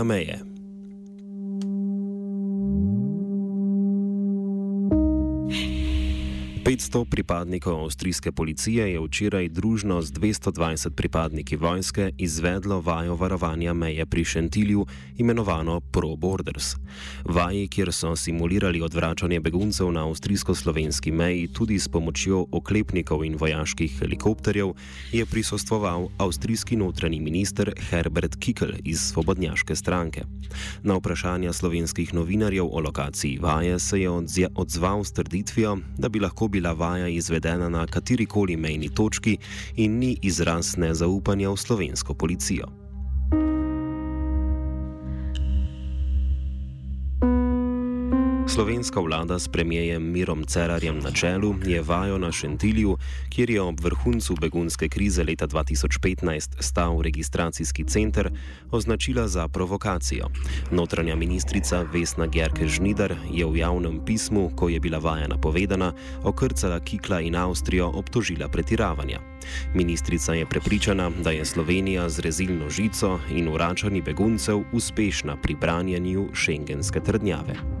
na meje. 500 pripadnikov avstrijske policije je včeraj družno z 220 pripadniki vojske izvedlo vajo varovanja meje pri Šentilju, imenovano Pro Borders. Vaji, kjer so simulirali odvračanje beguncev na avstrijsko-slovenski meji tudi s pomočjo oklepnikov in vojaških helikopterjev, je prisostoval avstrijski notranji minister Herbert Kickel iz Svobodnjaške stranke. Na vprašanja slovenskih novinarjev o lokaciji vaje se je odzval s trditvijo, da bi lahko bila vaja izvedena na katerikoli mejni točki in ni izraz nezaupanja v slovensko policijo. Slovenska vlada s premijejem Mirom Cerarjem na čelu je vajo na Šentilju, kjer je ob vrhuncu begunske krize leta 2015 stal registracijski center, označila za provokacijo. Notranja ministrica Vesna Gerke Žnidar je v javnem pismu, ko je bila vaja napovedana, okrcala Kikla in Avstrijo obtožila pretiravanja. Ministrica je prepričana, da je Slovenija z rezilno žico in uračanji beguncev uspešna pri branjenju šengenske trdnjave.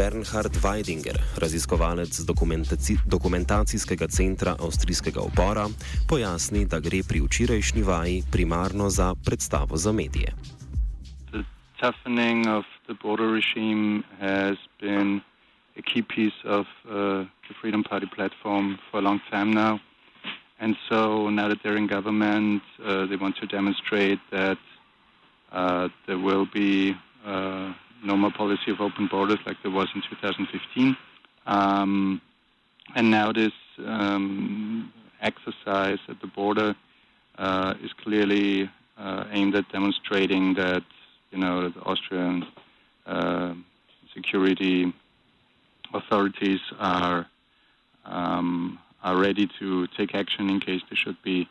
Bernhard Weidinger, raziskovalec dokumentaci dokumentacijskega centra avstrijskega upora, pojasni, da gre pri včerajšnji vaji primarno za predstavo za medije. Toughening of the border regime has been a key piece of uh, the Freedom Party platform for a long time now. And so now that they're in government, uh, they want to demonstrate that uh, there will be uh, no more policy of open borders like there was in 2015. Um, and now this um, exercise at the border uh, is clearly uh, aimed at demonstrating that you know the Austrian uh, security authorities are um, are ready to take action in case there should be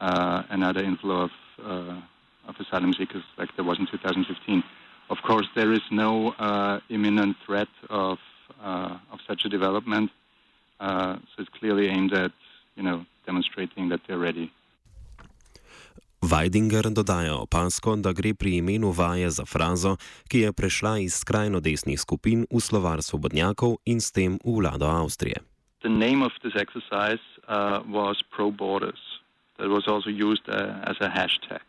uh, another inflow of uh, of asylum seekers like there was in 2015. Of course, there is no uh, imminent threat of uh, of such a development, uh, so it's clearly aimed at you know demonstrating that they're ready. Weidinger dodaja opasko, da gre pri imenu vaje za frazo, ki je prešla iz skrajno desnih skupin v slovar svobodnjakov in s tem v vlado Avstrije. The name of this exercise uh, was Pro Borders. That was also used uh, as a hashtag.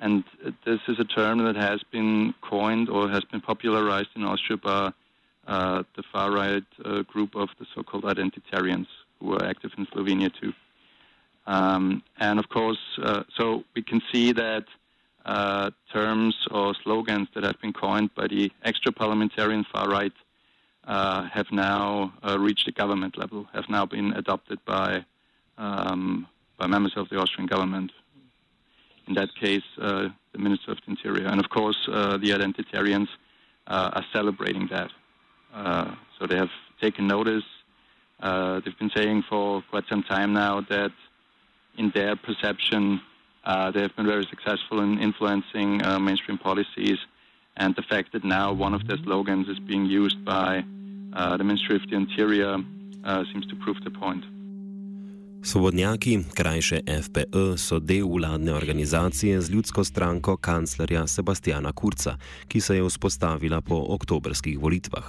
And this is a term that has been coined or has been popularized in Austria by uh, the far right uh, group of the so called identitarians who are active in Slovenia too. Um, and of course, uh, so we can see that uh, terms or slogans that have been coined by the extra parliamentarian far right uh, have now uh, reached the government level, have now been adopted by, um, by members of the Austrian government in that case, uh, the Minister of the Interior. And of course, uh, the identitarians uh, are celebrating that. Uh, so they have taken notice. Uh, they've been saying for quite some time now that, in their perception, uh, they have been very successful in influencing mainstream policies. And the fact that now one of their slogans is being used by the Ministry of the Interior seems to prove the point. Svobodnjaki, krajše FPE, so del vladne organizacije z ljudsko stranko kanclerja Sebastiana Kurca, ki se je vzpostavila po oktobrskih volitvah.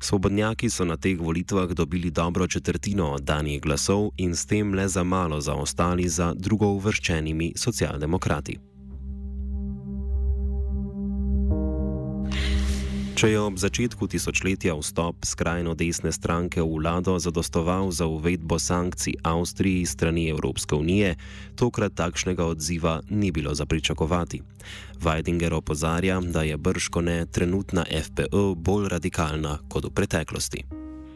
Svobodnjaki so na teh volitvah dobili dobro četrtino oddanih glasov in s tem le za malo zaostali za drugo uvrščenimi socialdemokrati. Če je ob začetku tisočletja vstop skrajno desne stranke v vlado zadostoval za uvedbo sankcij Avstriji strani Evropske unije, tokrat takšnega odziva ni bilo za pričakovati. Weidinger opozarja, da je brško ne trenutna FPÖ bolj radikalna kot v preteklosti.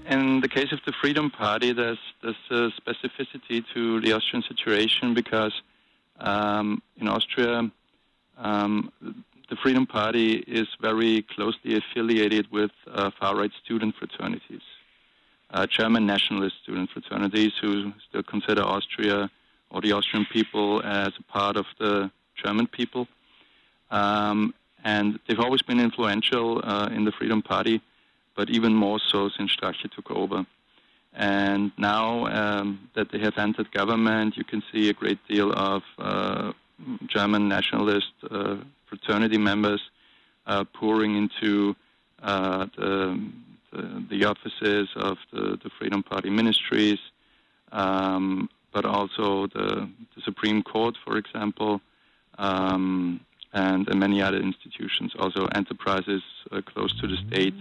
In the case of the Freedom Party, there's, there's a specificity to the Austrian situation because um, in Austria, um, the Freedom Party is very closely affiliated with uh, far right student fraternities, uh, German nationalist student fraternities who still consider Austria or the Austrian people as a part of the German people. Um, and they've always been influential uh, in the Freedom Party, but even more so since Strache took over. And now um, that they have entered government, you can see a great deal of uh, German nationalist uh, fraternity members uh, pouring into uh, the, the, the, offices of the, the Freedom Party ministries, um, but also the, the, Supreme Court, for example, um, and, and, many other institutions, also enterprises uh, close to the state.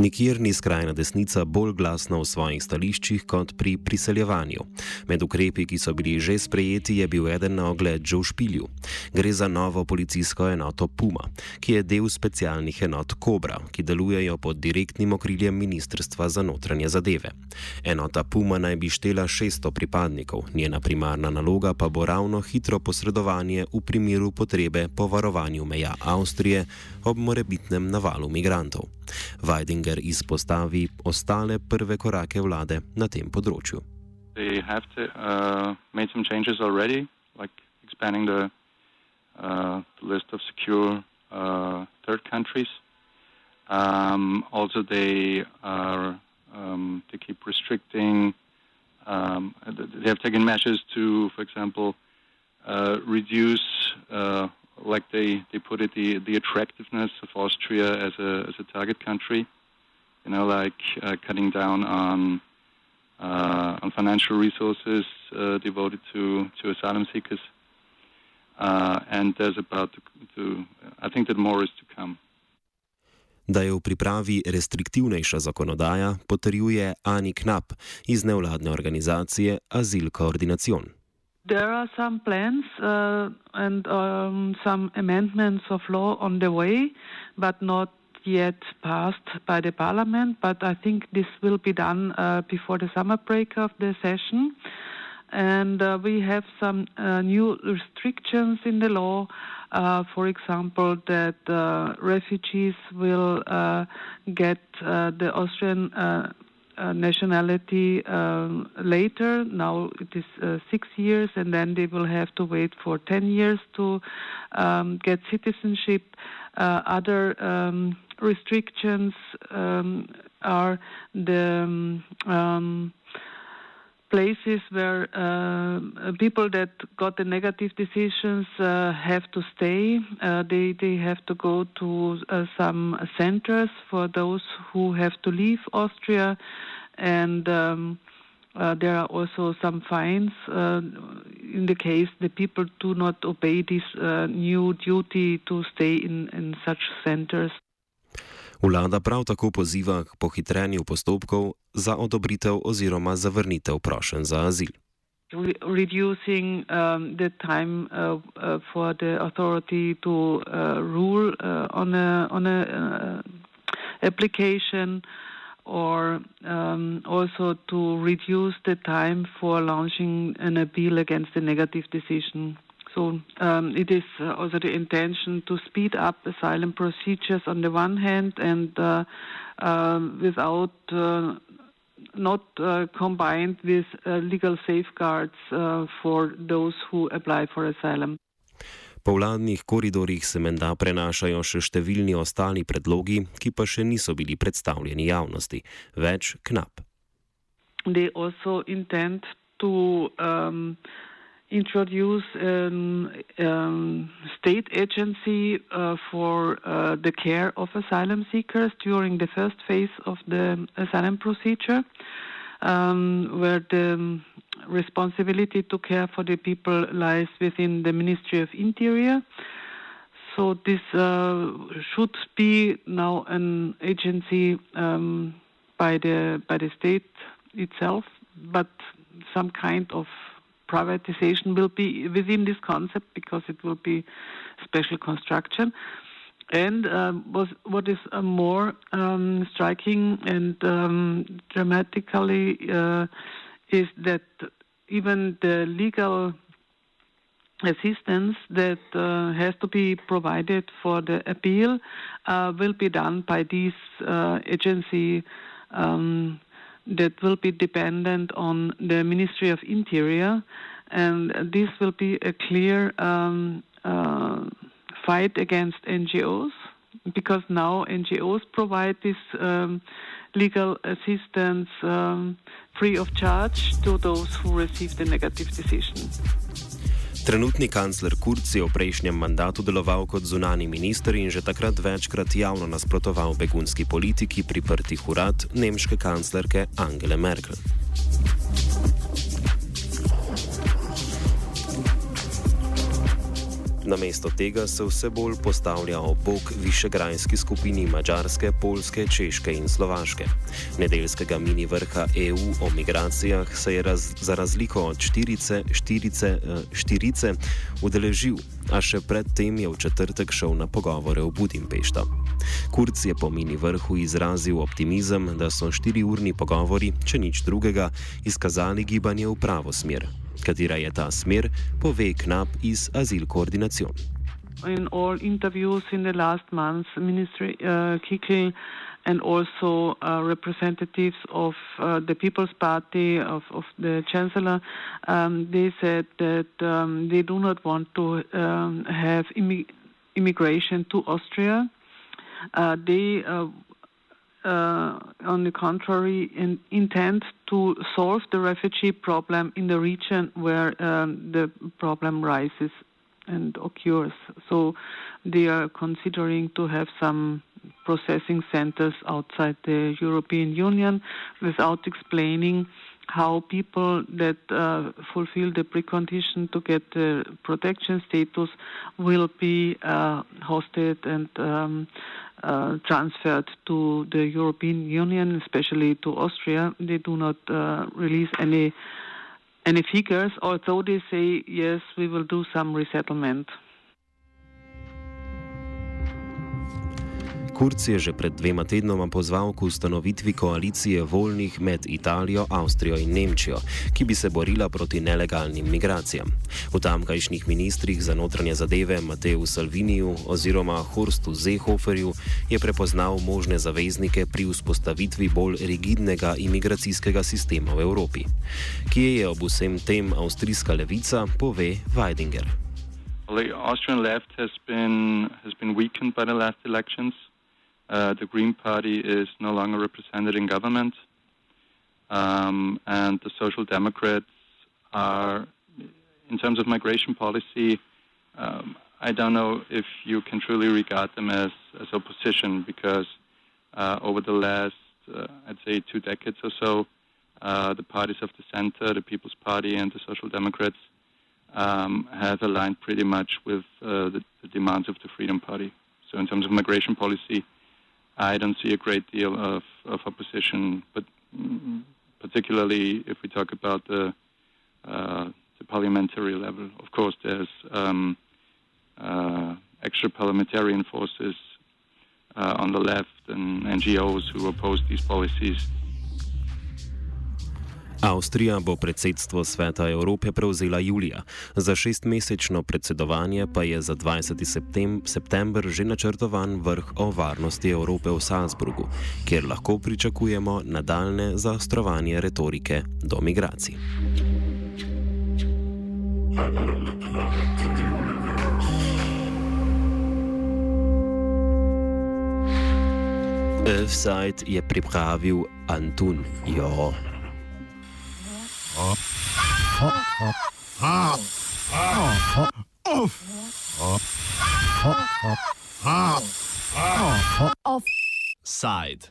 Nikjer ni skrajna desnica bolj glasna v svojih stališčih kot pri priseljevanju. Med ukrepi, ki so bili že sprejeti, je bil eden na ogled že v špilju. Gre za novo policijsko enoto Puma, ki je del specialnih enot Kobra, ki delujejo pod direktnim okriljem Ministrstva za notranje zadeve. Enota Puma naj bi štela 600 pripadnikov, njena primarna naloga pa bo ravno hitro posredovanje v primeru potrebe po varovanju meja Avstrije ob morebitnem navalu migrantov. Weidinger izpostavi ostale prve korake vlade na tem področju. They have to, uh, made some changes already, like expanding the, uh, the list of secure uh, third countries. Um, also, they are um, they keep restricting. Um, they have taken measures to, for example, uh, reduce uh, like they, they put it, the, the attractiveness of Austria as a, as a target country. You know, like uh, cutting down on uh, on financial resources uh, devoted to, to asylum seekers. Uh, and there's about to, to, I think that more is to come. Da je v pripravi restriktivnejša zakonodaja, potrjuje Ani Knap iz nevladne organizacije Azil Koordinacion. There are some plans uh, and um, some amendments of law on the way, but not yet passed by the parliament. But I think this will be done uh, before the summer break of the session. And uh, we have some uh, new restrictions in the law. Uh, for example, that uh, refugees will get the Austrian uh, nationality um, later. Now it is uh, six years, and then they will have to wait for 10 years to um, get citizenship. Uh, other um, restrictions um, are the um, places where uh, people that got the negative decisions uh, have to stay. Uh, they they have to go to uh, some centers for those who have to leave Austria, and. Um, uh, there are also some fines uh, in the case the people do not obey this new duty to stay in, in such centers. Vlada prav tako poziva k pohitrenju postopkov za odobritev oziroma zavrnitev prošen za azil. Reducing um, the time uh, uh, for the authority to uh, rule uh, on a on a uh, application, or um, also to reduce the time for launching an appeal against a negative decision. So um, it is uh, also the intention to speed up asylum procedures on the one hand, and uh, uh, without uh, not uh, combined with uh, legal safeguards for those who apply for asylum. Po vladnih koridorjih se menda prenašajo še številni ostali predlogi, ki pa še niso bili predstavljeni javnosti. Več knap. They also intend to um, introduce a um, state agency uh, for uh, the care of asylum seekers during the first phase of the asylum procedure, um, where the responsibility to care for the people lies within the Ministry of Interior. So this uh, should be now an agency um, by the by the state itself, but some kind of privatization will be within this concept because it will be special construction. And um, was, what is uh, more um, striking and um, dramatically uh, is that even the legal assistance that uh, has to be provided for the appeal uh, will be done by these uh, agency um, that will be dependent on the Ministry of Interior, and this will be a clear um, uh, fight against NGOs because now NGOs provide this um, legal assistance um, free of charge to those who receive the negative decision. Trenutni kancler Kurz je v prejšnjem mandatu deloval kot zunani minister in že takrat večkrat javno nasprotoval begunski politiki priprtih urad nemške kanclerke Angele Merkel. Namesto tega se vse bolj postavlja ob bok višegrajski skupini Mačarske, Polske, Češke in Slovaške. Nedeljskega mini vrha EU o migracijah se je raz, za razliko od štirice, štirice, eh, štirice udeležil, a še predtem je v četrtek šel na pogovore v Budimpešta. Kurc je po mini vrhu izrazil optimizem, da so štiriurni pogovori, če nič drugega, izkazali gibanje v pravo smer. Katera je ta smer, pove Knap iz Azil Koordinacion. In all interviews in the last months, Ministry uh, Kikl and also uh, representatives of uh, the People's Party, of, of the Chancellor, um, they said that um, they do not want to um, have immi immigration to Austria. Uh, they uh, on the contrary, in, intend to solve the refugee problem in the region where um, the problem rises and occurs. So they are considering to have some processing centers outside the European Union without explaining how people that uh, fulfill the precondition to get the protection status will be uh, hosted and um, uh, transferred to the European Union, especially to Austria. They do not uh, release any any figures, although they say yes, we will do some resettlement. Kurz je že pred dvema tednoma pozval k ustanovitvi koalicije voljnih med Italijo, Avstrijo in Nemčijo, ki bi se borila proti nelegalnim migracijam. V tamkajšnjih ministrih za notranje zadeve Mateju Salviniju oziroma Horstu Zehoferju je prepoznal možne zaveznike pri vzpostavitvi bolj rigidnega imigracijskega sistema v Evropi. Kje je ob vsem tem avstrijska levica, pove Weidinger. The Austrian left has been has been weakened by the last elections. Uh, the Green Party is no longer represented in government, um, and the Social Democrats are, in terms of migration policy, um, I don't know if you can truly regard them as, as opposition because uh, over the last, uh, I'd say, two decades or so, uh, the parties of the center, the People's Party and the Social Democrats, um, have aligned pretty much with uh, the, the demands of the Freedom Party. So, in terms of migration policy, I don't see a great deal of, of opposition, but particularly if we talk about the, uh, the parliamentary level. Of course, there's um, uh, extra parliamentarian forces uh, on the left and NGOs who oppose these policies. Avstrija bo predsedstvo Sveta Evrope prevzela julija, za šestmesečno predsedovanje pa je za 20. september že načrtovan vrh o varnosti Evrope v Salzburgu, kjer lahko pričakujemo nadaljne zaostrovanje retorike do migracij. Offside je pripravil Antun Jo. Offside.